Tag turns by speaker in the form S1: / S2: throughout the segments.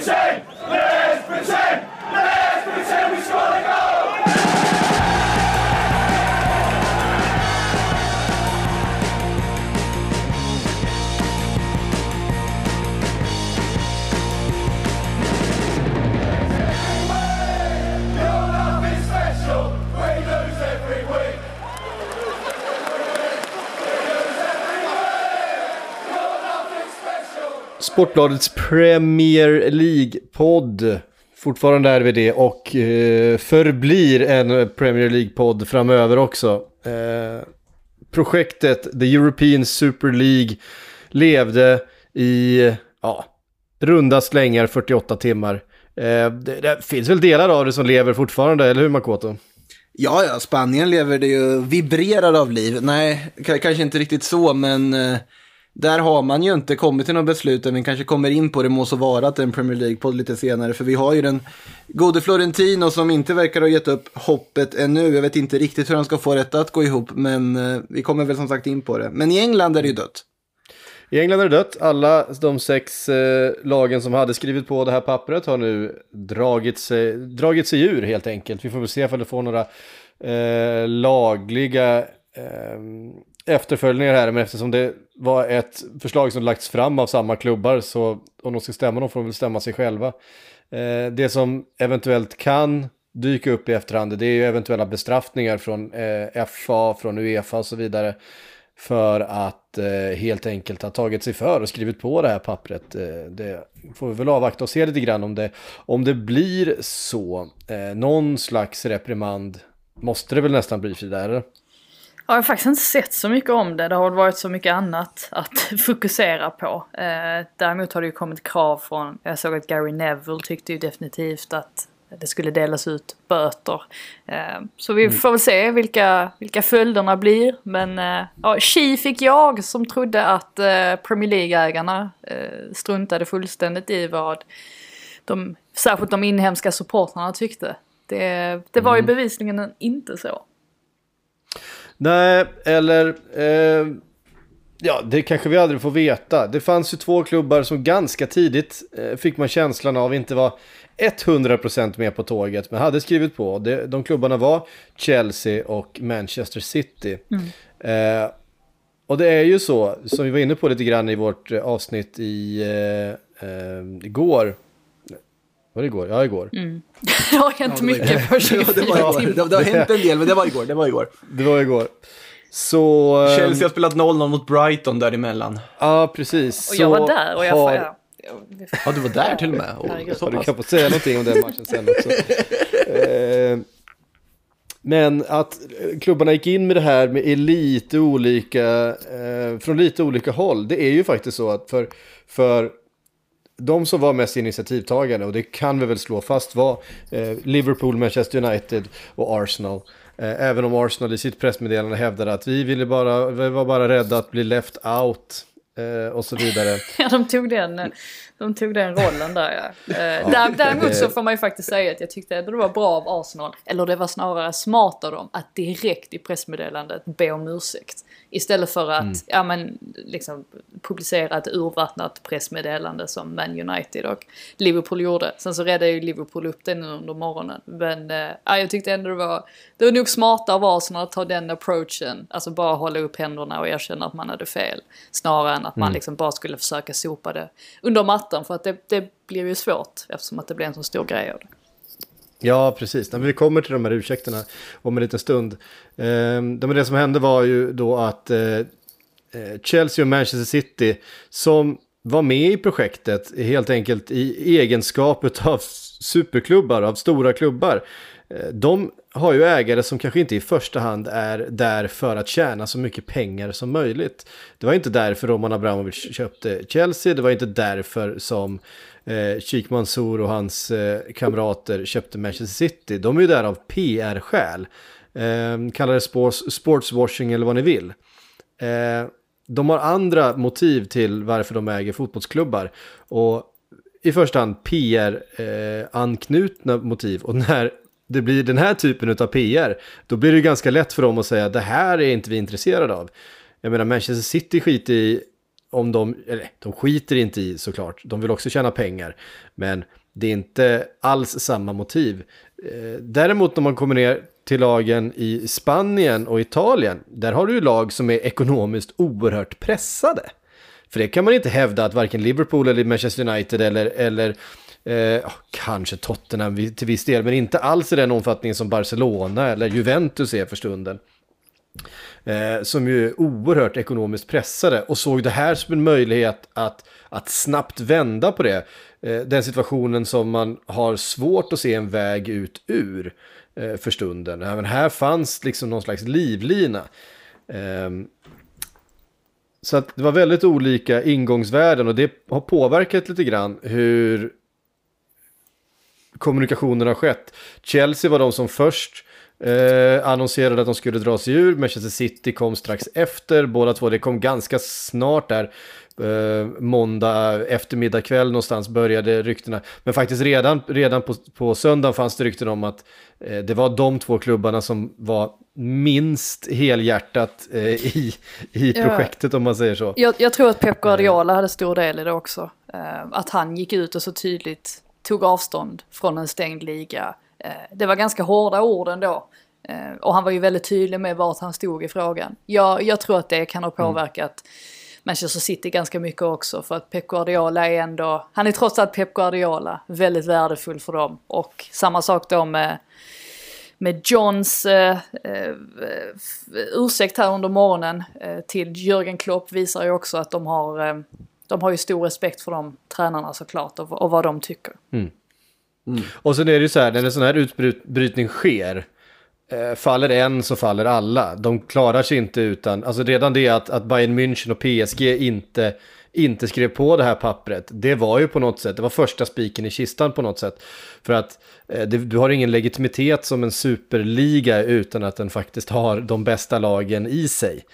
S1: Insane!
S2: Sportbladets Premier League-podd. Fortfarande är vi det och eh, förblir en Premier League-podd framöver också. Eh, projektet The European Super League levde i ja, runda slängar 48 timmar. Eh, det, det finns väl delar av det som lever fortfarande, eller hur Makoto?
S3: Ja, ja, Spanien lever det ju, vibrerar av liv. Nej, kanske inte riktigt så, men eh, där har man ju inte kommit till något beslut, men vi kanske kommer in på det må så vara att det är en Premier League-podd lite senare, för vi har ju den gode Florentino som inte verkar ha gett upp hoppet ännu. Jag vet inte riktigt hur han ska få detta att gå ihop, men eh, vi kommer väl som sagt in på det. Men i England är det ju dött.
S2: I England är det dött. Alla de sex eh, lagen som hade skrivit på det här pappret har nu dragit sig, dragit sig ur helt enkelt. Vi får väl se om det får några eh, lagliga eh, efterföljningar här. Men eftersom det var ett förslag som lagts fram av samma klubbar så om de ska stämma dem får de väl stämma sig själva. Eh, det som eventuellt kan dyka upp i efterhand det är ju eventuella bestraffningar från eh, FA, från Uefa och så vidare för att eh, helt enkelt ha tagit sig för och skrivit på det här pappret. Eh, det får vi väl avvakta och se lite grann om det, om det blir så. Eh, någon slags reprimand måste det väl nästan bli Frida, eller?
S4: Jag har faktiskt inte sett så mycket om det. Det har varit så mycket annat att fokusera på. Eh, däremot har det ju kommit krav från, jag såg att Gary Neville tyckte ju definitivt att det skulle delas ut böter. Eh, så vi får väl se vilka, vilka följderna blir. Men eh, ja, tji fick jag som trodde att eh, Premier League-ägarna struntade fullständigt i vad de, särskilt de inhemska supportrarna tyckte. Det, det var ju bevisligen inte så.
S2: Nej, eller... Eh, ja, det kanske vi aldrig får veta. Det fanns ju två klubbar som ganska tidigt eh, fick man känslan av inte var 100% med på tåget, men hade skrivit på. Det, de klubbarna var Chelsea och Manchester City. Eh, och det är ju så, som vi var inne på lite grann i vårt eh, avsnitt i eh, eh, igår. Var det igår? Ja, igår.
S4: Det har hänt mycket på 24
S3: det, var. Det, det har hänt en del, men det var igår. Det var igår.
S2: Det var igår. Så... eh,
S3: Chelsea har spelat 0-0 mot Brighton däremellan.
S2: Ja, precis.
S4: Och jag var där och jag
S2: har-
S4: får... Ja,
S3: Ja, du var där till och med. Oh,
S2: Ja, du kan få säga någonting om den matchen sen också. Eh, Men att eh, klubbarna gick in med det här med i lite olika, eh, från lite olika håll. Det är ju faktiskt så att för, för de som var mest initiativtagande, och det kan vi väl slå fast, var eh, Liverpool, Manchester United och Arsenal. Eh, även om Arsenal i sitt pressmeddelande hävdade att vi, ville bara, vi var bara rädda att bli left out och så vidare.
S4: Ja, de tog den, de tog den rollen där ja. Eh, där, däremot så får man ju faktiskt säga att jag tyckte att det var bra av Arsenal, eller det var snarare smart av dem, att direkt i pressmeddelandet be om ursäkt. Istället för att, ja men, liksom publicera ett urvattnat pressmeddelande som Man United och Liverpool gjorde. Sen så räddade ju Liverpool upp det nu under morgonen. Men eh, ja, jag tyckte ändå det var, det var nog smartare av Arsenal att ta den approachen. Alltså bara hålla upp händerna och erkänna att man hade fel. Snarare än att man liksom bara skulle försöka sopa det under mattan. För att det, det blir ju svårt eftersom att det blir en så stor grej av det.
S2: Ja, precis. Men vi kommer till de här ursäkterna om en liten stund. Eh, det som hände var ju då att eh, eh, Chelsea och Manchester City som var med i projektet helt enkelt i egenskap av superklubbar, av stora klubbar. Eh, de har ju ägare som kanske inte i första hand är där för att tjäna så mycket pengar som möjligt. Det var inte därför Roman Abramovic köpte Chelsea, det var inte därför som eh, Sheikh Mansour och hans eh, kamrater köpte Manchester City. De är ju där av PR-skäl. Eh, kallar det sports, sportswashing eller vad ni vill. Eh, de har andra motiv till varför de äger fotbollsklubbar. Och i första hand PR-anknutna eh, motiv. Och när det blir den här typen av PR, då blir det ganska lätt för dem att säga det här är inte vi intresserade av. Jag menar Manchester City skiter i om de, eller de skiter inte i såklart, de vill också tjäna pengar. Men det är inte alls samma motiv. Eh, däremot när man kommer ner till lagen i Spanien och Italien, där har du ju lag som är ekonomiskt oerhört pressade. För det kan man inte hävda att varken Liverpool eller Manchester United eller, eller eh, kanske Tottenham till viss del, men inte alls i den omfattningen som Barcelona eller Juventus är för stunden. Eh, som ju är oerhört ekonomiskt pressade och såg det här som en möjlighet att, att snabbt vända på det. Eh, den situationen som man har svårt att se en väg ut ur eh, för stunden. Även här fanns liksom någon slags livlina. Ehm, så att det var väldigt olika ingångsvärden och det har påverkat lite grann hur kommunikationen har skett. Chelsea var de som först eh, annonserade att de skulle dra sig ur. Manchester City kom strax efter. Båda två, det kom ganska snart där. Eh, måndag eftermiddag kväll någonstans började ryktena. Men faktiskt redan, redan på, på söndagen fanns det rykten om att eh, det var de två klubbarna som var minst helhjärtat eh, i, i projektet ja. om man säger så.
S4: Jag, jag, tror att Pep Guardiola hade stor del i det också. Eh, att han gick ut och så tydligt tog avstånd från en stängd liga. Eh, det var ganska hårda ord ändå. Eh, och han var ju väldigt tydlig med vart han stod i frågan. Jag, jag tror att det kan ha mm. påverkat mm. Manchester City ganska mycket också för att Pep Guardiola är ändå, han är trots allt Pep Guardiola, väldigt värdefull för dem. Och samma sak då med, med Johns eh, eh, ursäkt här under morgonen eh, till Jürgen Klopp visar ju också att de har, eh, de har ju stor respekt för de tränarna såklart och, och vad de tycker.
S2: Mm. Mm. Och sen är det ju så här, när en sån här utbrytning sker, eh, faller en så faller alla. De klarar sig inte utan, alltså redan det att, att Bayern München och PSG inte, inte skrev på det här pappret, det var ju på något sätt, det var första spiken i kistan på något sätt. För att eh, det, du har ingen legitimitet som en superliga utan att den faktiskt har de bästa lagen i sig.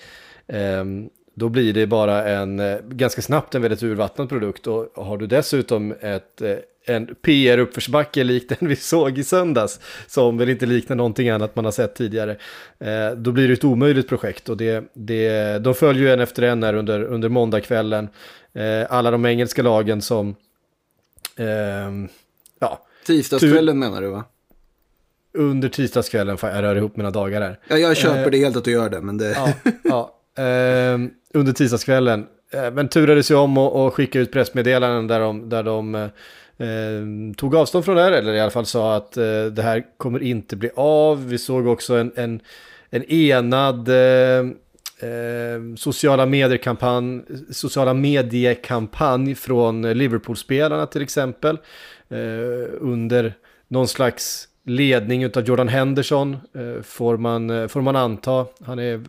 S2: Um, då blir det bara en, eh, ganska snabbt en väldigt urvattnad produkt. Och har du dessutom ett, eh, en PR-uppförsbacke likt den vi såg i söndags, som väl inte liknar någonting annat man har sett tidigare, eh, då blir det ett omöjligt projekt. Och det, det, de följer ju en efter en här under, under måndagskvällen. alla de engelska lagen som... Eh,
S3: ja, Tisdagskvällen menar du va?
S2: Under tisdagskvällen, jag rör ihop mina dagar här.
S3: Ja, jag köper det helt att du gör det, men det...
S2: Ja, ja. Eh, under tisdagskvällen. Eh, men turades ju om att skicka ut pressmeddelanden där de, där de eh, tog avstånd från det här, eller i alla fall sa att eh, det här kommer inte bli av. Vi såg också en, en, en enad eh, ehm, sociala mediekampanj, sociala mediekampanj från Liverpool-spelarna till exempel. Eh, under någon slags ledning av Jordan Henderson, eh, får, man, eh, får man anta. Han är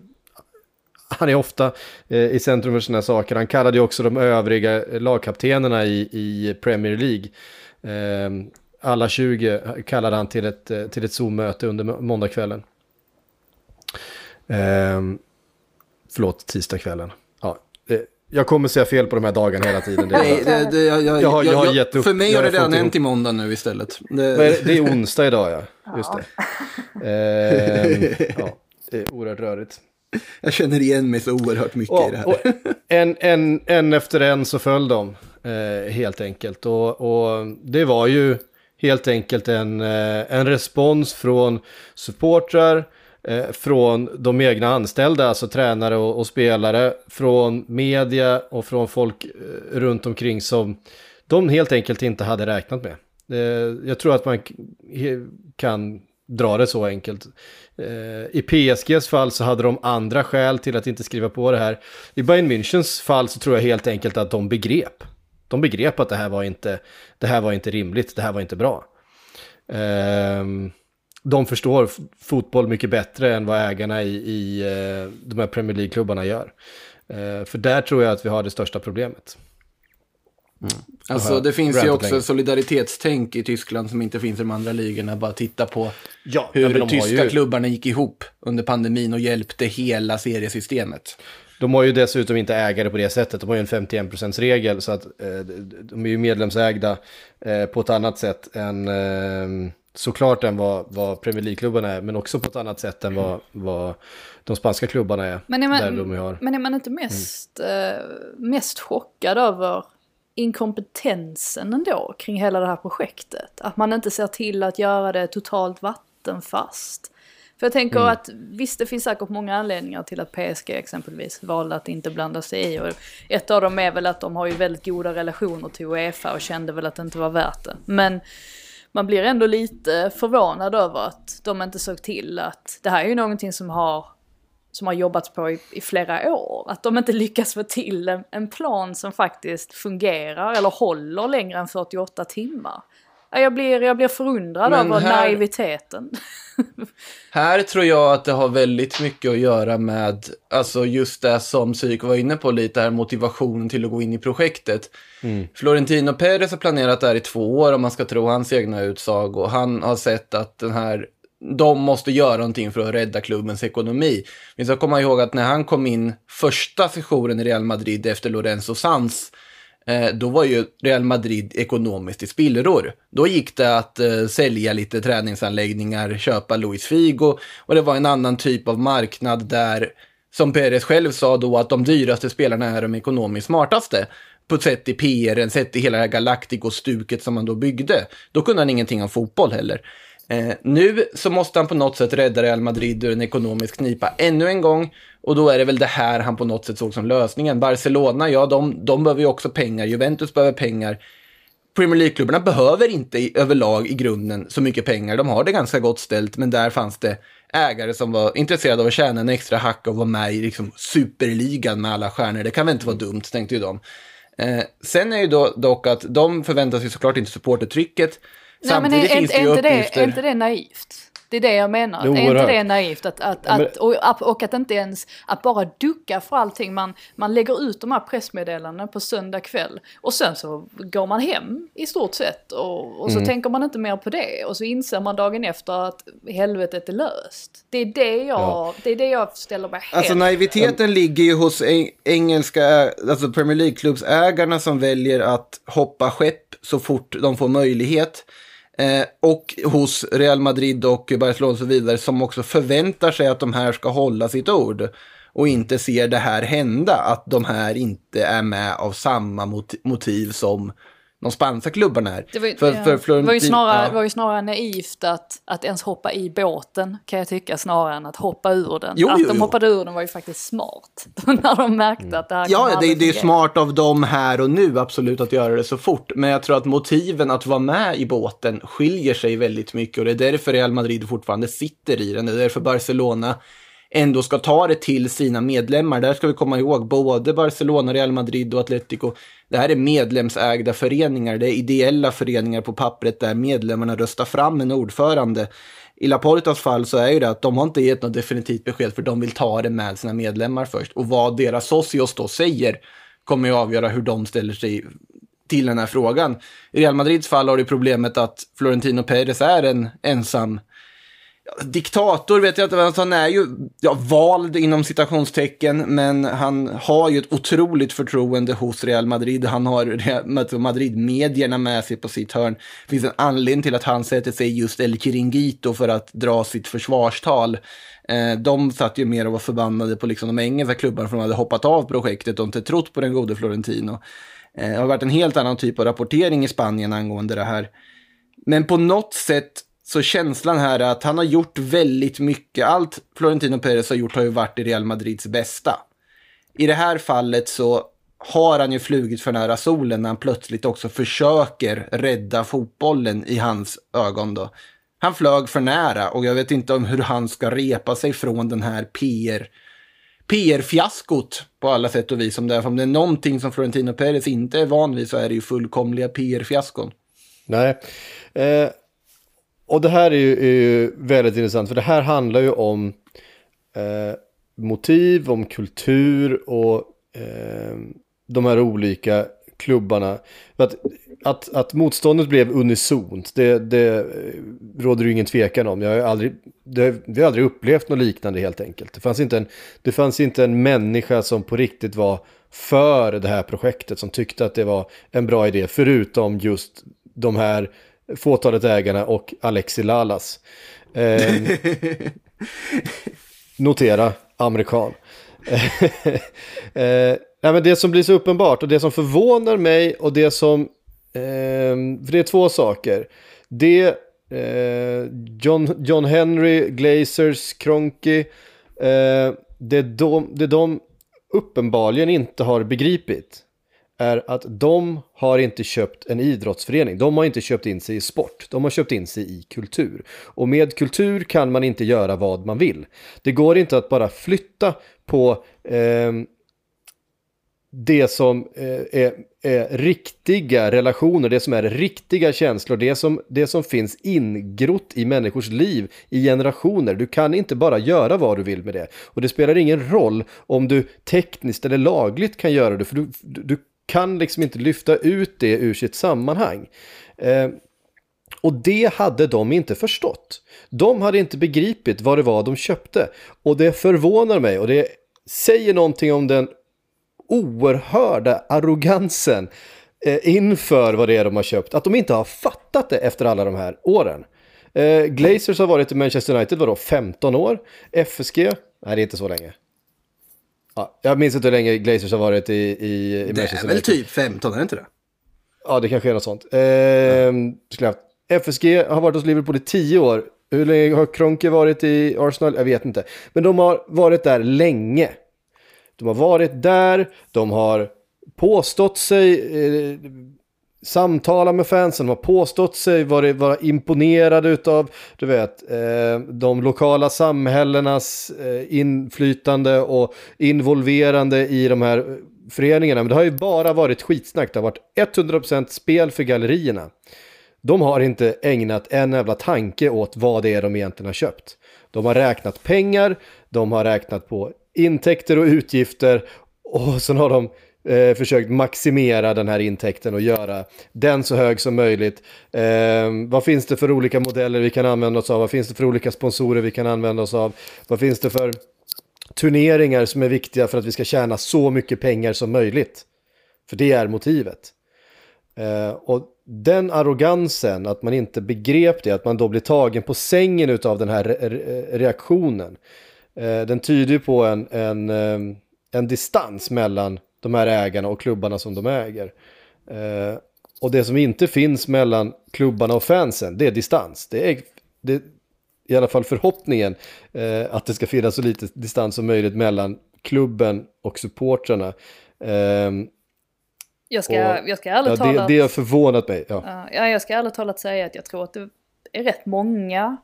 S2: han är ofta eh, i centrum för sina saker. Han kallade ju också de övriga lagkaptenerna i, i Premier League. Eh, alla 20 kallade han till ett, eh, till ett Zoom-möte under måndagskvällen. Eh, förlåt, tisdagskvällen. Ja, eh, jag kommer säga fel på de här dagarna hela tiden.
S3: Nej, det, det, jag, jag, jag, har, jag har gett upp. För mig har det redan hänt i måndag nu istället.
S2: Det... det är onsdag idag, ja. Just det. Eh, ja, det är oerhört rörigt.
S3: Jag känner igen mig så oerhört mycket och, i det här.
S2: en, en, en efter en så föll de, eh, helt enkelt. Och, och, det var ju helt enkelt en, eh, en respons från supportrar, eh, från de egna anställda, alltså tränare och, och, spelare, från media och från folk eh, runt omkring som de helt enkelt inte hade räknat med. Eh, jag tror att man kan dra det så enkelt. Eh, I PSGs fall så hade de andra skäl till att inte skriva på det här. I Bayern Münchens fall så tror jag helt enkelt att de begrep. De begrep att det här var inte, det här var inte rimligt, det här var inte bra. Ehm, de förstår fotboll mycket bättre än vad ägarna i, i eh, de här Premier League-klubbarna gör. Eh, för där tror jag att vi har det största problemet.
S3: Mm. Alltså det finns ju också solidaritetstänk i Tyskland som inte finns i de andra ligorna. Bara titta på ja, hur de tyska ju... klubbarna gick ihop under pandemin och hjälpte hela seriesystemet.
S2: De har ju dessutom inte ägare på det sättet. De har ju en 51%-regel så att eh, de är ju medlemsägda eh, på ett annat sätt än eh, såklart än vad, vad Premier League-klubbarna är, men också på ett annat sätt än vad, vad de spanska klubbarna är.
S4: Men är man,
S2: där de har.
S4: men är man inte mest, eh, mest chockad över inkompetensen ändå kring hela det här projektet? Att man inte ser till att göra det totalt vattenfast. För jag tänker
S2: Mm.
S4: att visst det finns säkert många anledningar till att PSG exempelvis valde att inte blanda sig i. Och ett av dem är väl att de har ju väldigt goda relationer till Uefa och kände väl att det inte var värt det. Men man blir ändå lite förvånad över att de inte såg till att det här är ju någonting som har som har jobbats på i, i flera år. Att de inte lyckas få till en, en plan som faktiskt fungerar eller håller längre än 48 timmar. Ja, Jag blir, jag blir förundrad
S3: Men
S4: över
S3: här-
S4: naiviteten.
S3: Här tror jag att det har väldigt mycket att göra med, alltså just det som Psyko var inne på lite här, motivationen till att gå in i projektet. Florentino Perez har planerat det här i två år om man ska tro hans egna utsagor. Han har sett att den här, de måste göra någonting för att rädda klubbens ekonomi. Vi ska komma ihåg att när han kom in första sessionen i Real Madrid efter Lorenzo Sanz, eh, då var ju Real Madrid ekonomiskt i spillror. Då gick det att eh, sälja lite träningsanläggningar, köpa Luis Figo och det var en annan typ av marknad där, som Perez själv sa då, att de dyraste spelarna är de ekonomiskt smartaste. På ett sätt i PR, sett i hela det här Galactico-stuket som man då byggde. Då kunde han ingenting om fotboll heller. Eh, nu så måste han på något sätt rädda Real Madrid ur en ekonomisk knipa ännu en gång. Och då är det väl det här han på något sätt såg som lösningen. Barcelona, ja, de, de behöver ju också pengar. Juventus behöver pengar. Premier League-klubbarna behöver inte i, överlag i grunden så mycket pengar. De har det ganska gott ställt, men där fanns det ägare som var intresserade av att tjäna en extra hacka och vara med i liksom, superligan med alla stjärnor. Det kan väl inte vara dumt, tänkte ju de. Eh, sen är ju då, dock att de förväntar sig såklart inte supportertrycket.
S4: Nej men är,
S3: Samtidigt
S4: är,
S3: finns
S4: är,
S3: det ju
S4: inte det,
S3: uppgifter.
S4: är inte det naivt? Det är det jag menar.
S2: Jo,
S4: är inte
S2: oerhört.
S4: det naivt att, att,
S2: Ja, men-
S4: att, och, och att inte ens, att bara ducka för allting. Man, man lägger ut de här pressmeddelandena på söndag kväll och sen så går man hem i stort sett och, och så tänker man inte mer på det. Och så inser man dagen efter att helvetet är löst. Det är det jag,
S2: Ja.
S4: det är det jag ställer mig.
S3: Alltså naiviteten ligger ju hos eng- engelska, alltså Premier League-klubbsägarna som väljer att hoppa skepp så fort de får möjlighet. Eh, och hos Real Madrid och Barcelona och så vidare som också förväntar sig att de här ska hålla sitt ord. Och inte ser det här hända, att de här inte är med av samma motiv som de spanska klubbarna är.
S4: Det var, ju-
S3: För-
S4: ja,
S3: för
S4: det var, ju
S3: Florentin-
S4: snarare,
S3: ja.
S4: var ju snarare naivt att, att ens hoppa i båten kan jag tycka snarare än att hoppa ur den.
S3: Jo,
S4: att
S3: jo,
S4: de hoppade ur den var ju faktiskt smart. när de märkte att det här
S3: Ja, det, det är smart av dem här och nu absolut att göra det så fort. Men jag tror att motiven att vara med i båten skiljer sig väldigt mycket och det är därför Real Madrid fortfarande sitter i den. Det är därför Barcelona ändå ska ta det till sina medlemmar. Där ska vi komma ihåg både Barcelona, Real Madrid och Atletico. Det här är medlemsägda föreningar. Det är ideella föreningar på pappret där medlemmarna röstar fram en ordförande. I Laportas fall så är ju det att de har inte gett något definitivt besked för de vill ta det med sina medlemmar först. Och vad deras socios då säger kommer ju avgöra hur de ställer sig till den här frågan. I Real Madrids fall har du problemet att Florentino Perez är en ensam diktator, vet jag inte, han är ju ja, vald inom citationstecken, men han har ju ett otroligt förtroende hos Real Madrid. Han har Madrid-medierna med sig på sitt hörn. Det finns en anledning till att han sätter sig just El Chiringuito för att dra sitt försvarstal. Eh, de satt ju mer och var förbannade på liksom de engelska klubbarna för de hade hoppat av projektet och inte trott på den gode Florentino. Eh, det har varit en helt annan typ av rapportering i Spanien angående det här. Men på något sätt så känslan här är att han har gjort väldigt mycket. Allt Florentino Perez har gjort har ju varit i Real Madrids bästa. I det här fallet så har han ju flugit för nära solen när han plötsligt också försöker rädda fotbollen i hans ögon då. Han flög för nära och jag vet inte om hur han ska repa sig från den här PR PR-fiaskot på alla sätt och vis. Om det, är, om det är någonting som Florentino Perez inte är van vid så är det ju fullkomliga PR-fiaskon.
S2: Nej. Eh, och det här är ju, är ju väldigt intressant, för det här handlar ju om eh, motiv, om kultur och eh, de här olika klubbarna. Att, att, att motståndet blev unisont, det, det råder ju ingen tvekan om. Jag har aldrig, det, vi har aldrig upplevt något liknande helt enkelt. Det fanns, inte en, det fanns inte en människa som på riktigt var för det här projektet, som tyckte att det var en bra idé, förutom just de här fåtalet ägarna och Alexi Lalas. Eh, notera, amerikan. eh, nej, men det som blir så uppenbart och det som förvånar mig och det som... Eh, för det är två saker. Det eh, John, John Henry, Glazers, Kroenke. Eh, det, de, det de uppenbarligen inte har begripit är att de har inte köpt en idrottsförening. De har inte köpt in sig i sport. De har köpt in sig i kultur. Och med kultur kan man inte göra vad man vill. Det går inte att bara flytta på eh, det som eh, är, är, riktiga relationer, det som är riktiga känslor, det som, det som finns ingrott i människors liv i generationer. Du kan inte bara göra vad du vill med det. Och det spelar ingen roll om du tekniskt eller lagligt kan göra det, för du, du kan liksom inte lyfta ut det ur sitt sammanhang. Eh, och det hade de inte förstått. De hade inte begripit vad det var de köpte. Och det förvånar mig och det säger någonting om den oerhörda arrogansen eh, inför vad det är de har köpt. Att de inte har fattat det efter alla de här åren. Eh, Glazers har varit i Manchester United, vadå, 15 år? FSG? Nej, det är inte så länge. Ja, jag minns inte hur länge Glazers har varit i, i, i
S3: Det är väl typ 15, är det inte det?
S2: Ja, det kanske är något sånt. Eh, FSG har varit hos Liverpool i 10 år. Hur länge har Kronke varit i Arsenal? Jag vet inte. Men de har varit där länge. De har varit där, de har påstått sig eh, samtala med fansen, de har påstått sig vara, vara imponerade utav du vet, eh, de lokala samhällenas eh, inflytande och involverande i de här föreningarna. Men det har ju bara varit skitsnack, det har varit 100% spel för gallerierna. De har inte ägnat en jävla tanke åt vad det är de egentligen har köpt. De har räknat pengar, de har räknat på intäkter och utgifter och sen har de eh, försökt maximera den här intäkten och göra den så hög som möjligt. Eh, vad finns det för olika modeller vi kan använda oss av? Vad finns det för olika sponsorer vi kan använda oss av? Vad finns det för turneringar som är viktiga för att vi ska tjäna så mycket pengar som möjligt? För det är motivet. Eh, och den arrogansen, att man inte begrep det, att man då blir tagen på sängen av den här re reaktionen. Eh, den tyder på en, en, eh, en distans mellan de här ägarna och klubbarna som de äger. Eh, och det som inte finns mellan klubbarna och fansen, det är distans. Det är, det i alla fall förhoppningen eh, att det ska finnas så lite distans som möjligt mellan klubben och supportrarna. Eh,
S4: jag ska, och, jag ska ärligt
S2: ja,
S4: talat...
S2: Det, det har förvånat mig. Ja.
S4: ja, jag ska ärligt talat säga att jag tror att det är rätt många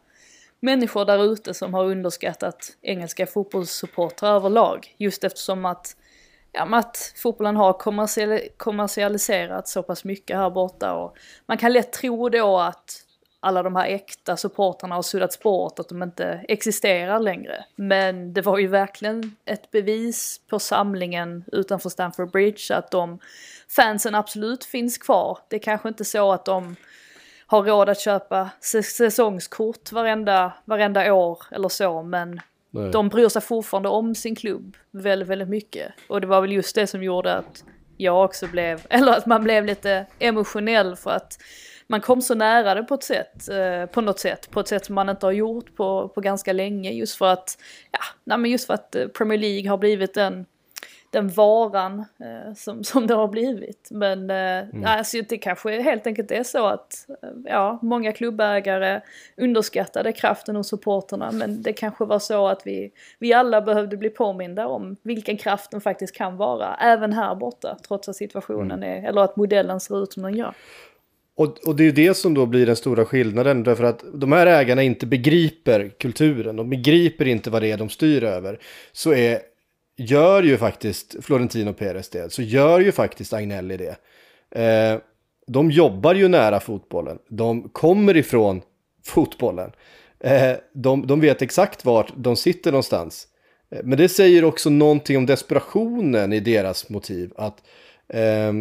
S4: människor där ute som har underskattat engelska fotbollssupportrar överlag. Just eftersom att ja, att fotbollen har kommersialiserats så pass mycket här borta och man kan lätt tro då att alla de här äkta supportrarna har suddats bort, att de inte existerar längre. Men det var ju verkligen ett bevis på samlingen utanför Stamford Bridge att de fansen absolut finns kvar. Det är kanske inte så att de har råd att köpa säsongskort varenda, varenda år eller så, men Nej. De bryr sig fortfarande om sin klubb väldigt, väldigt mycket. Och det var väl just det som gjorde att jag också blev, eller att man blev lite emotionell för att man kom så nära det på ett sätt, eh, på något sätt, på ett sätt som man inte har gjort på, på ganska länge just för att, ja, nej men just för att eh, Premier League har blivit en den varan eh, som, som det har blivit. Men eh, mm. alltså, det kanske helt enkelt är så att eh, ja, många klubbägare underskattade kraften hos supporterna men det kanske var så att vi, vi alla behövde bli påminda om vilken kraft den faktiskt kan vara, även här borta, trots att situationen mm. är, eller att modellen ser ut som den gör.
S2: Och, och, det är ju det som då blir den stora skillnaden, därför att de här ägarna inte begriper kulturen, de begriper inte vad det är de styr över, så är gör ju faktiskt Florentino Perez det, så gör ju faktiskt Agnelli det. Eh, de jobbar ju nära fotbollen, de kommer ifrån fotbollen. Eh, de, de vet exakt vart de sitter någonstans. Eh, men det säger också någonting om desperationen i deras motiv. Att eh,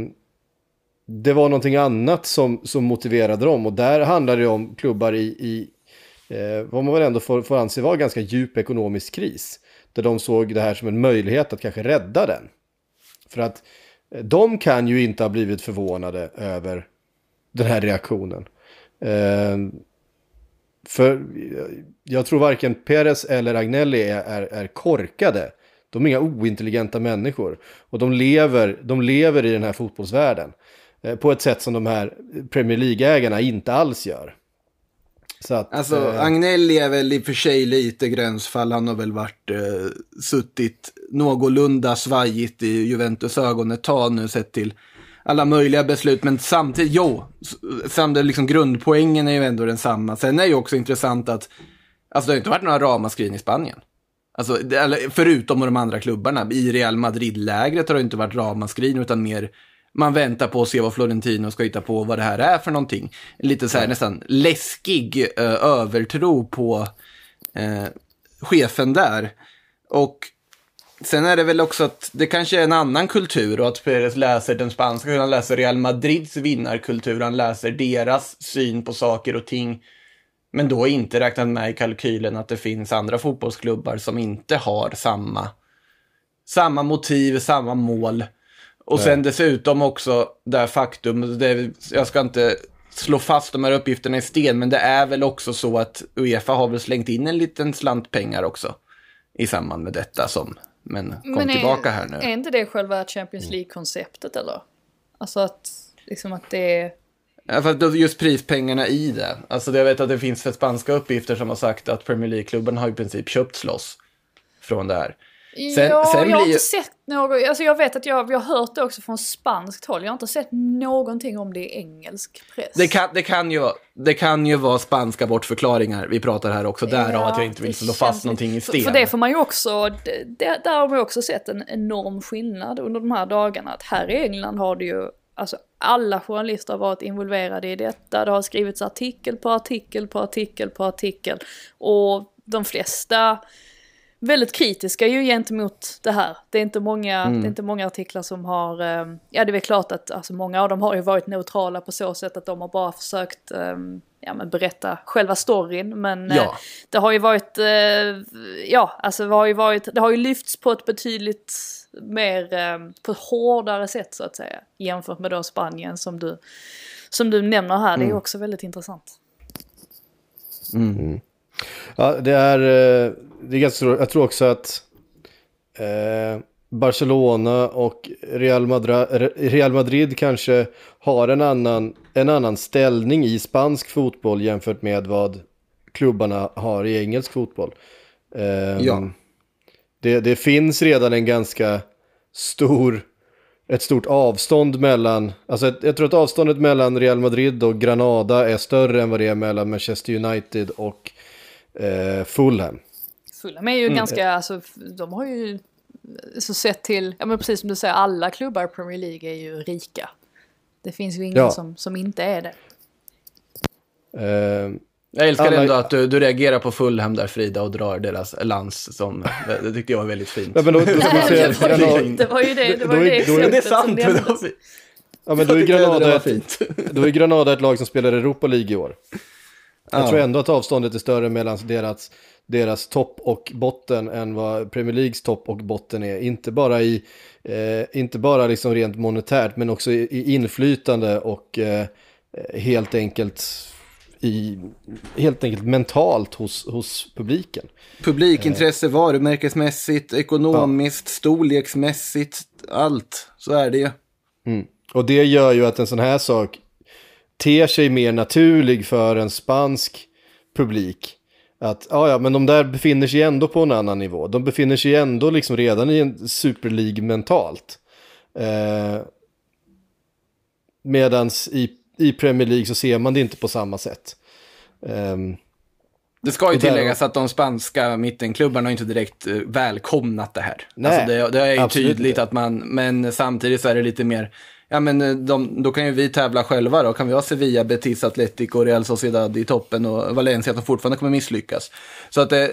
S2: det var någonting annat som, som motiverade dem. Och där handlar det om klubbar i, i eh, vad man väl ändå får, får anse vara ganska djup ekonomisk kris. Där de såg det här som en möjlighet att kanske rädda den. För att eh, de kan ju inte ha blivit förvånade över den här reaktionen. Eh, för eh, jag tror varken Perez eller Agnelli är, är, är korkade. De är inga ointelligenta människor. Och de lever, de lever i den här fotbollsvärlden. Eh, på ett sätt som de här Premier League-ägarna inte alls gör.
S3: Så att, alltså, eh, Agnelli är väl i och för sig lite gränsfall. Han har väl varit eh, suttit någorlunda svajigt i Juventus ögon ett tag nu sett till alla möjliga beslut. Men samtidigt, jo, samtidigt liksom grundpoängen är ju ändå densamma. Sen är ju också intressant att, alltså det har inte varit några ramaskrin i Spanien. Alltså, förutom de andra klubbarna. I Real Madrid-lägret har det inte varit ramaskrin utan mer man väntar på att se vad Florentino ska hitta på, vad det här är för någonting. Lite så här nästan läskig uh, övertro på uh, chefen där. Och sen är det väl också att det kanske är en annan kultur och att Perez läser den spanska, han läser Real Madrids vinnarkultur, han läser deras syn på saker och ting. Men då inte räknat med i kalkylen att det finns andra fotbollsklubbar som inte har samma, samma motiv, samma mål. Och sen dessutom också det här faktum, det, jag ska inte slå fast de här uppgifterna i sten, men det är väl också så att Uefa har väl slängt in en liten slant pengar också i samband med detta som, men kom men är, tillbaka här nu.
S4: Är inte det själva Champions League-konceptet eller? Alltså att, liksom att det är...
S3: Ja, för just prispengarna i det. Alltså jag vet att det finns för spanska uppgifter som har sagt att Premier League-klubben har i princip köpt loss från det här.
S4: Sen, ja, sen jag har inte sett något, alltså jag vet att jag, jag har hört det också från spanskt håll. Jag har inte sett någonting om det i engelsk press.
S3: Det kan, det kan, ju, det kan ju vara spanska bortförklaringar vi pratar här också, därav ja, att jag inte vill slå fast någonting i sten.
S4: För, för det får man ju också, det, där har man ju också sett en enorm skillnad under de här dagarna. Att här i England har det ju, alltså alla journalister har varit involverade i detta. Det har skrivits artikel på artikel på artikel på artikel. Och de flesta väldigt kritiska ju gentemot det här. Det är inte många, mm. det är inte många artiklar som har, um, ja det är väl klart att alltså, många av dem har ju varit neutrala på så sätt att de har bara försökt um, ja, men berätta själva storyn. Men ja. uh, det har ju varit, uh, ja alltså det har ju varit, det har ju lyfts på ett betydligt mer, um, på ett hårdare sätt så att säga. Jämfört med då Spanien som du, som du nämner här, mm. det är mm. också väldigt intressant.
S2: Mm. mm. Ja, det är, eh, det är ganska Jag tror också att eh, Barcelona och Real Madrid, Real Madrid kanske har en annan, en annan ställning i spansk fotboll jämfört med vad klubbarna har i engelsk fotboll. Eh, ja. Det, det finns redan en ganska stor ett stort avstånd mellan, alltså jag tror att avståndet mellan Real Madrid och Granada är större än vad det är mellan Manchester United och eh, Fulham.
S4: Fulham är ju mm. ganska, alltså de har ju så sett till, ja men precis som du säger, alla klubbar i Premier League är ju rika. Det finns ju ingen ja. som, som inte är det.
S3: Uh, jag älskar alla... ändå att du, du reagerar på Fulham där Frida och drar deras lans som, det, det tyckte jag var väldigt fint. Ja, men då, då ska man
S4: säga, det, var ju, det var ju det, det, var ju det exemplet
S3: det är sant, som
S4: nämndes.
S2: Ja men då är, Granada ett, då är Granada ett lag som spelar Europa League i år. Jag ja. tror ändå att avståndet är större mellan deras, deras topp och botten än vad Premier Leagues topp och botten är. Inte bara, i, eh, inte bara liksom rent monetärt men också i, i inflytande och eh, helt enkelt i, helt enkelt mentalt hos, hos publiken.
S3: Publikintresse, eh. varumärkesmässigt, ekonomiskt, ja. storleksmässigt, allt. Så är det ju.
S2: Mm. Och det gör ju att en sån här sak ter sig mer naturlig för en spansk publik. Att, ja ja, men de där befinner sig ändå på en annan nivå. De befinner sig ändå liksom redan i en Super League mentalt. Eh, medans i, i Premier League så ser man det inte på samma sätt. Eh,
S3: det ska ju tilläggas där... att de spanska mittenklubbarna har inte direkt eh, välkomnat det här. Nej, alltså det, det är ju tydligt inte. att man, men samtidigt så är det lite mer, ja men eh, de, då kan ju vi tävla själva då. Kan vi ha Sevilla, Betis, Atletico, Real Sociedad i toppen och Valencia som fortfarande kommer misslyckas. Så att det,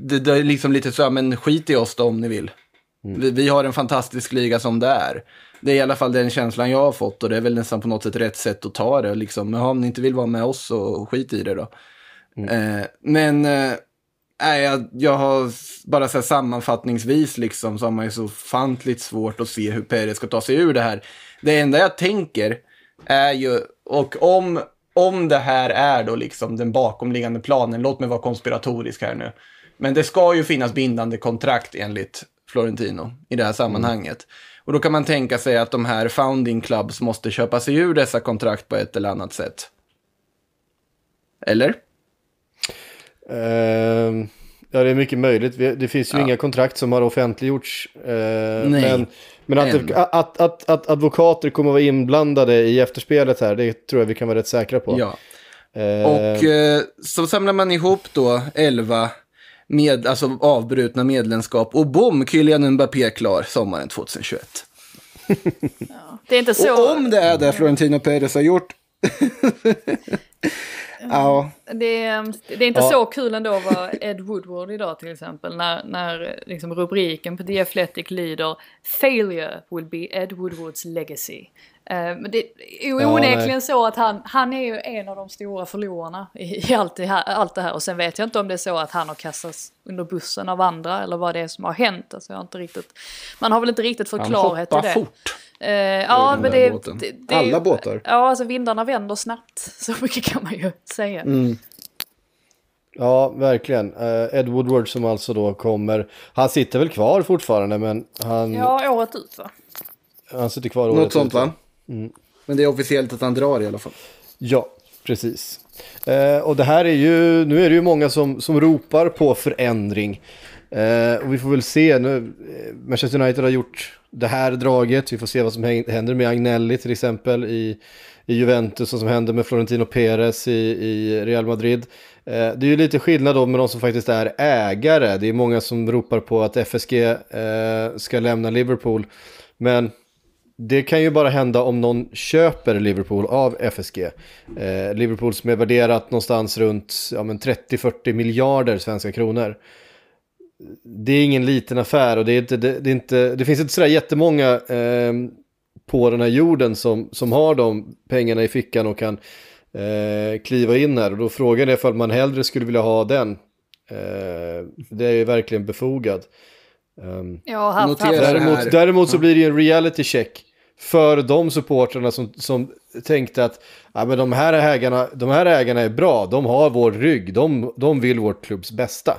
S3: det, det är liksom lite så, ja, men skit i oss då om ni vill. Mm. Vi, vi, har en fantastisk liga som det är. Det är i alla fall den känslan jag har fått och det är väl nästan på något sätt rätt sätt att ta det. Liksom, ja, om ni inte vill vara med oss så skit i det då. Mm. Eh, men eh, jag, jag har bara så här sammanfattningsvis liksom så har man ju så fantligt svårt att se hur Perez ska ta sig ur det här. Det enda jag tänker är ju, och om om det här är då liksom den bakomliggande planen, låt mig vara konspiratorisk här nu. Men det ska ju finnas bindande kontrakt enligt Florentino i det här sammanhanget. Och då kan man tänka sig att de här founding clubs måste köpa sig ur dessa kontrakt på ett eller annat sätt. Eller?
S2: Ehm, ja, det är mycket möjligt. Det finns ju
S3: Ja.
S2: inga kontrakt som har offentliggjorts. eh,
S3: Nej,
S2: men men att, att, att, att advokater kommer att vara inblandade i efterspelet här, det tror jag vi kan vara rätt säkra på.
S3: Ja.
S2: Eh,
S3: Och eh, så samlar man ihop då 11 med, alltså avbrutna medlemskap och bom, Kylian Mbappé är klar sommaren 2021.
S4: Det är inte så...
S3: Och om det är det Florentino Perez har gjort. ja,
S4: Det är, det är inte
S2: Ja.
S4: så kul ändå att vara Ed Woodward idag till exempel. När, när liksom rubriken på The Athletic lyder “Failure will be Ed Woodwards legacy”. Eh, men det är ju
S2: Ja,
S4: onekligen
S2: nej.
S4: så att han, han är ju en av de stora förlorarna i, i allt, det här, allt det här. Och sen vet jag inte om det är så att han har kastats under bussen av andra eller vad det är som har hänt. Alltså jag har inte riktigt, man har väl inte riktigt fått
S3: han
S4: klarhet i
S3: hoppar
S4: det.
S3: fort.
S4: Eh, ja, men det, det, det är ju-
S3: Alla båtar.
S4: Ja, alltså vindarna vänder snabbt. Så mycket kan man ju säga.
S2: Ja, verkligen. Eh, Ed Woodward som alltså då kommer, han sitter väl kvar fortfarande, men han,
S4: Ja, året ut va?
S2: han sitter kvar året
S3: Något sånt
S2: ut,
S3: va? Men det är officiellt att han drar i alla fall.
S2: Ja, precis. Eh, och det här är ju, nu är det ju många som, som ropar på förändring. Eh, och vi får väl se nu, eh, Manchester United har gjort det här draget, vi får se vad som händer med Agnelli till exempel i, i Juventus och som händer med Florentino Perez i, i Real Madrid. Eh, det är ju lite skillnad då med de som faktiskt är ägare, det är många som ropar på att FSG eh, ska lämna Liverpool. Men det kan ju bara hända om någon köper Liverpool av FSG. Eh, Liverpool som är värderat någonstans runt ja, 30-40 miljarder svenska kronor. Det är ingen liten affär och det, är inte, det, det, är inte, det finns inte sådär jättemånga eh, på den här jorden som, som har de pengarna i fickan och kan eh, kliva in här. Och då frågan är ifall man hellre skulle vilja ha den. Eh, det är ju verkligen befogad. Um,
S4: Ja,
S3: det här.
S2: Däremot, däremot så blir det ju en reality check för de supportrarna som, som tänkte att ja, men de, här ägarna, de här ägarna är bra, de har vår rygg, de, de vill vårt klubbs bästa.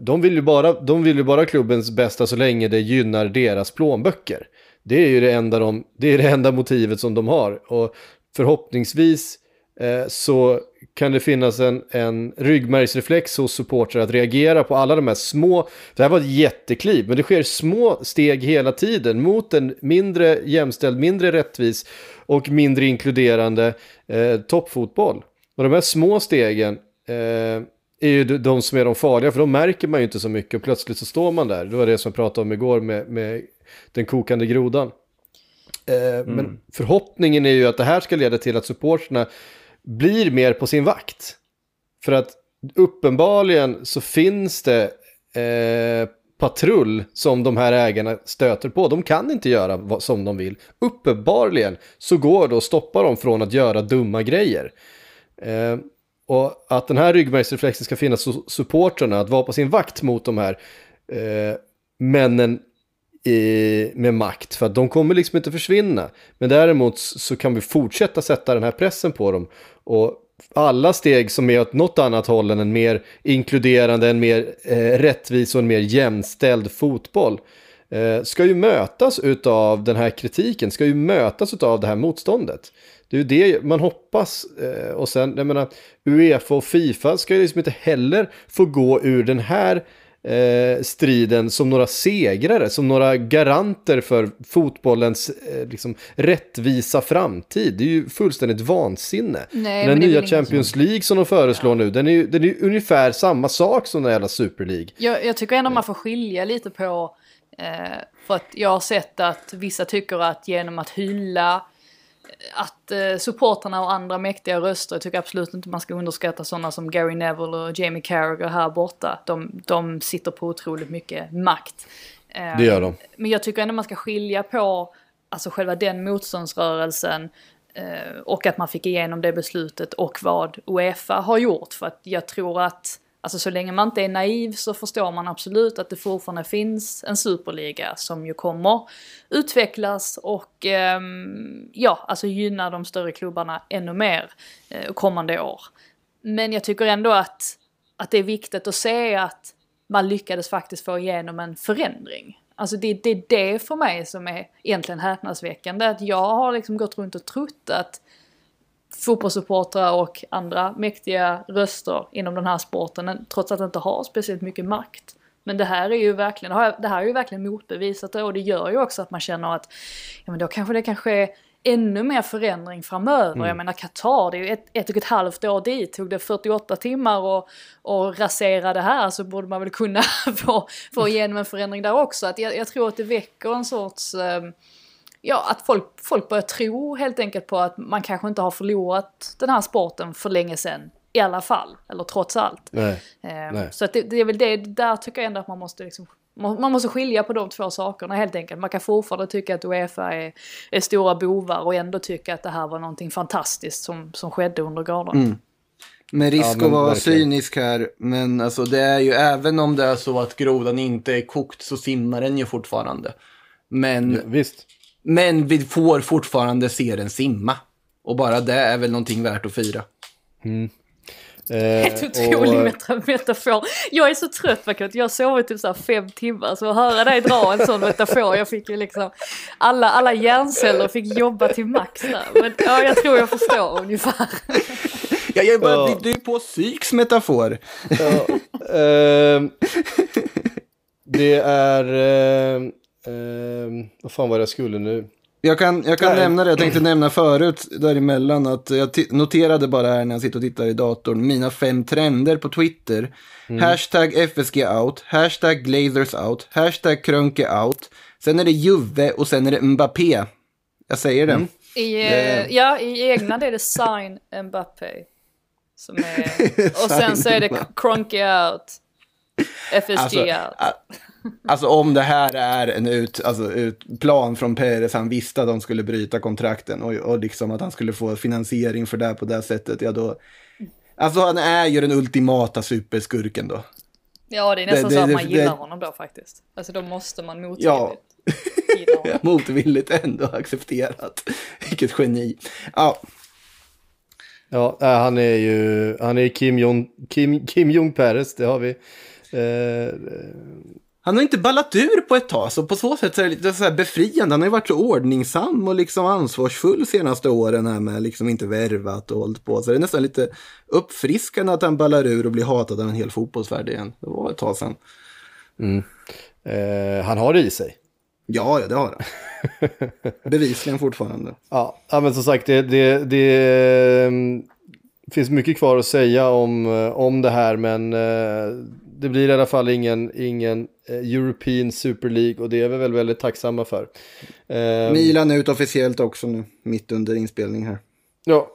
S2: De vill, ju bara, de vill ju bara klubbens bästa så länge det gynnar deras plånböcker. Det är ju det enda, de, det är det enda motivet som de har. Och förhoppningsvis eh, så kan det finnas en, en ryggmärgsreflex hos supportrar att reagera på alla de här små, det här var ett jättekliv, men det sker små steg hela tiden mot en mindre jämställd, mindre rättvis och mindre inkluderande eh, toppfotboll. Och de här små stegen eh, är ju de- som är de farliga, för de märker man ju inte så mycket och plötsligt så står man där. Det var det som jag pratade om igår med, med den kokande grodan. Eh, Men förhoppningen är ju att det här ska leda till att supporterna blir mer på sin vakt. För att uppenbarligen så finns det eh, patrull som de här ägarna stöter på. De kan inte göra vad, som de vill. Uppenbarligen så går det att stoppa dem från att göra dumma grejer. Eh, och att den här ryggmärgsreflexen ska finnas hos supportrarna, att vara på sin vakt mot de här eh, männen i, med makt. För att de kommer liksom inte försvinna. Men däremot så kan vi fortsätta sätta den här pressen på dem. Och alla steg som är åt något annat håll än en mer inkluderande, en mer eh, rättvis och en mer jämställd fotboll eh, ska ju mötas av den här kritiken, ska ju mötas av det här motståndet. Det är ju det man hoppas. Eh, och sen, jag menar, Uefa och Fifa ska ju liksom inte heller få gå ur den här eh, striden som några segrare, som några garanter för fotbollens eh, liksom, rättvisa framtid. Det är ju fullständigt vansinne.
S4: Nej,
S2: den nya Champions League som de föreslår nu, den är ju den är ju ungefär samma sak som den jävla Super League.
S4: Jag, jag tycker ändå man får skilja lite på, eh, för att jag har sett att vissa tycker att genom att hylla att eh, supporterna och andra mäktiga röster, jag tycker absolut inte man ska underskatta sådana som Gary Neville och Jamie Carragher här borta. De, de sitter på otroligt mycket makt. Eh,
S2: Det gör de.
S4: Men jag tycker ändå man ska skilja på alltså själva den motståndsrörelsen eh, och att man fick igenom det beslutet och vad Uefa har gjort. För att jag tror att Alltså så länge man inte är naiv så förstår man absolut att det fortfarande finns en superliga som ju kommer utvecklas och eh, ja, alltså gynna de större klubbarna ännu mer eh, kommande år. Men jag tycker ändå att, att det är viktigt att se att man lyckades faktiskt få igenom en förändring. Alltså det, det är det för mig som är egentligen häpnadsväckande. Att jag har liksom gått runt och trott att fotbollssupportrar och andra mäktiga röster inom den här sporten, trots att de inte har speciellt mycket makt. Men det här är ju verkligen, det här är ju verkligen motbevisat och det gör ju också att man känner att ja men då kanske det kan ske ännu mer förändring framöver. Mm. Jag menar Qatar, det är ju ett, ett och ett halvt år dit. Tog det 48 timmar och, och rasera det här så borde man väl kunna få, få igenom en förändring där också. Att jag, jag tror att det väcker en sorts um, ja, att folk, folk börjar tro helt enkelt på att man kanske inte har förlorat den här sporten för länge sedan. I alla fall, eller trots allt.
S2: Nej,
S4: eh,
S2: nej.
S4: Så att det, det, är väl det, där tycker jag ändå att man måste liksom, man måste skilja på de två sakerna helt enkelt. Man kan fortfarande tycka att Uefa är, är stora bovar och ändå tycka att det här var någonting fantastiskt som, som skedde under galan.
S3: Mm. Med risk
S2: Ja, men
S3: att vara
S2: verkligen.
S3: cynisk här, men alltså det är ju även om det är så att grodan inte är kokt så simmar den ju fortfarande. Men,
S2: Ja, visst.
S3: Men vi får fortfarande se den simma. Och bara det är väl någonting värt att fira.
S4: Helt
S2: Eh,
S4: otrolig
S2: och-
S4: meta- metafor. Jag är så trött faktiskt. Jag har sovit typ så här fem timmar. Så att höra dig dra en sån metafor. Jag fick ju liksom. Alla, alla hjärnceller fick jobba till max där. Men ja, jag tror jag förstår ungefär.
S3: Ja, jag bara,
S2: Ja.
S3: du är på psyks metafor.
S2: Ehm, det är... ehm, ehm, vad fan var det jag skulle nu?
S3: Jag kan, jag kan
S2: Nej.
S3: nämna det, jag tänkte nämna förut däremellan att jag noterade bara här när jag sitter och tittar i datorn mina fem trender på Twitter. Hashtag FSG out, hashtag Glazers out, hashtag Krönke out. Sen är det Juve och sen är det Mbappé. Jag säger det.
S4: I, eh, ja, i egna det är det sign Mbappé. Som är, och sen så är det Cronky out. FSG
S3: Alltså,
S4: out.
S3: Alltså om det här är en ut, alltså, ut plan från Perez, han visste att de skulle bryta kontrakten och, och liksom att han skulle få finansiering för det på det sättet, ja då... Alltså han är ju den ultimata superskurken då.
S4: Ja, det är nästan
S3: det-
S4: så att
S3: det-
S4: man gillar
S3: det-
S4: honom då faktiskt. Alltså då måste man motvilligt
S3: Ja.
S4: gilla honom.
S3: Motvilligt ändå accepterat. Vilket geni. Ja,
S2: Ja, äh, han är ju han är Kim Jong, Kim, Kim Jong Peres, det har vi. Eh,
S3: han har inte ballat ur på ett tag, så på så sätt så är det lite så här befriande. Han har ju varit så ordningsam och liksom ansvarsfull senaste åren här med liksom inte värvat och hållit på. Så det är nästan lite uppfriskande att han ballar ur och blir hatad av en hel fotbollsvärld igen. Det var ett tag sedan.
S2: eh, han har det i sig.
S3: Ja, ja, det har han. Bevisligen fortfarande.
S2: Ja, men som sagt, det, det, det mm, finns mycket kvar att säga om, eh, om det här, men eh, det blir i alla fall ingen, ingen European Super League och det är vi väl väldigt tacksamma för. Eh,
S3: Milan ut officiellt också nu, mitt under inspelning här.
S2: Ja.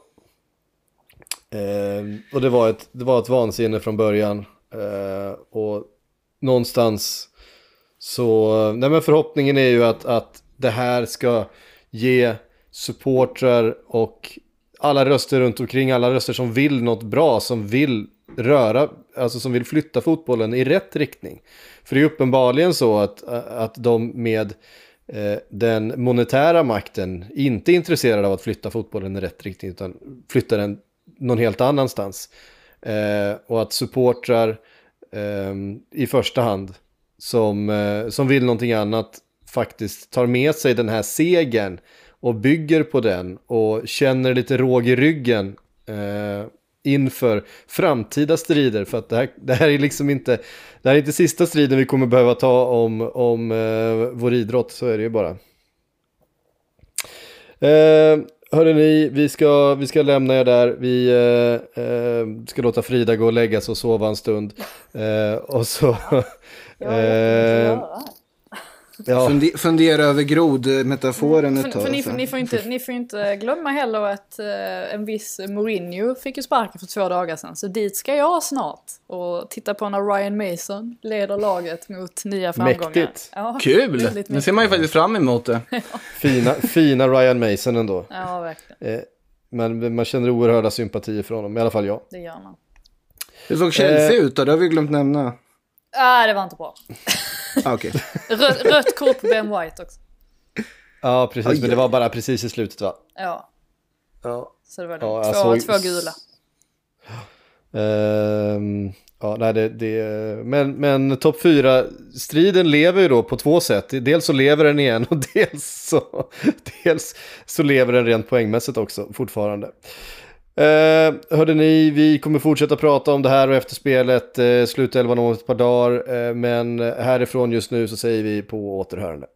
S2: Eh, och det var, ett, det var ett vansinne från början. Eh, och någonstans så, nej men förhoppningen är ju att, att det här ska ge supportrar och alla röster runt omkring, alla röster som vill något bra, som vill röra, alltså som vill flytta fotbollen i rätt riktning. För det är uppenbarligen så att, att de med eh, den monetära makten inte är intresserade av att flytta fotbollen i rätt riktning utan flytta den någon helt annanstans. Eh, och att supportrar eh, i första hand som, eh, som vill någonting annat faktiskt tar med sig den här segern och bygger på den och känner lite råg i ryggen eh, inför framtida strider. För att det här, det här är liksom inte, det här är inte sista striden vi kommer behöva ta om, om eh, vår idrott, så är det ju bara. Eh, hörrni, vi ska, vi ska lämna er där. Vi eh, eh, ska låta Frida gå och lägga sig och sova en stund. Eh, och så...
S4: Jag har jättemycket att
S2: eh,
S4: göra.
S2: Ja,
S3: Funde, fundera över grodmetaforen ett
S4: För,
S3: tag.
S4: för ni, ni, får inte, ni får inte glömma heller att eh, en viss Mourinho fick ju sparken för två dagar sedan. Så dit ska jag snart och titta på när Ryan Mason leder laget mot nya framgångar.
S2: Mäktigt.
S4: Ja,
S3: Kul! Nu ser man ju faktiskt fram emot det.
S2: fina, fina Ryan Mason ändå.
S4: Ja, verkligen.
S2: Eh, men man känner oerhörda sympatier för honom, i alla fall jag.
S4: Det gör man.
S3: Hur såg Chelsea ut då? Det har vi glömt nämna.
S4: Ah, det var inte bra.
S3: Ah, Okej.
S4: Rött, rött kort på Ben White också.
S2: Ja, precis. Men det var bara precis i slutet va?
S4: Ja,
S2: Ja.
S4: så det var
S2: Ja,
S4: det.
S2: jag
S4: Två,
S2: såg-
S4: två gula.
S2: Ehm, ja, nej, det, det, men men topp 4-striden lever ju då på två sätt. Dels så lever den igen och dels så, dels så lever den rent poängmässigt också fortfarande. Eh, hörde ni, vi kommer fortsätta prata om det här och efterspelet, eh, slutelvan om ett par dagar. eh, men härifrån just nu så säger vi på återhörande.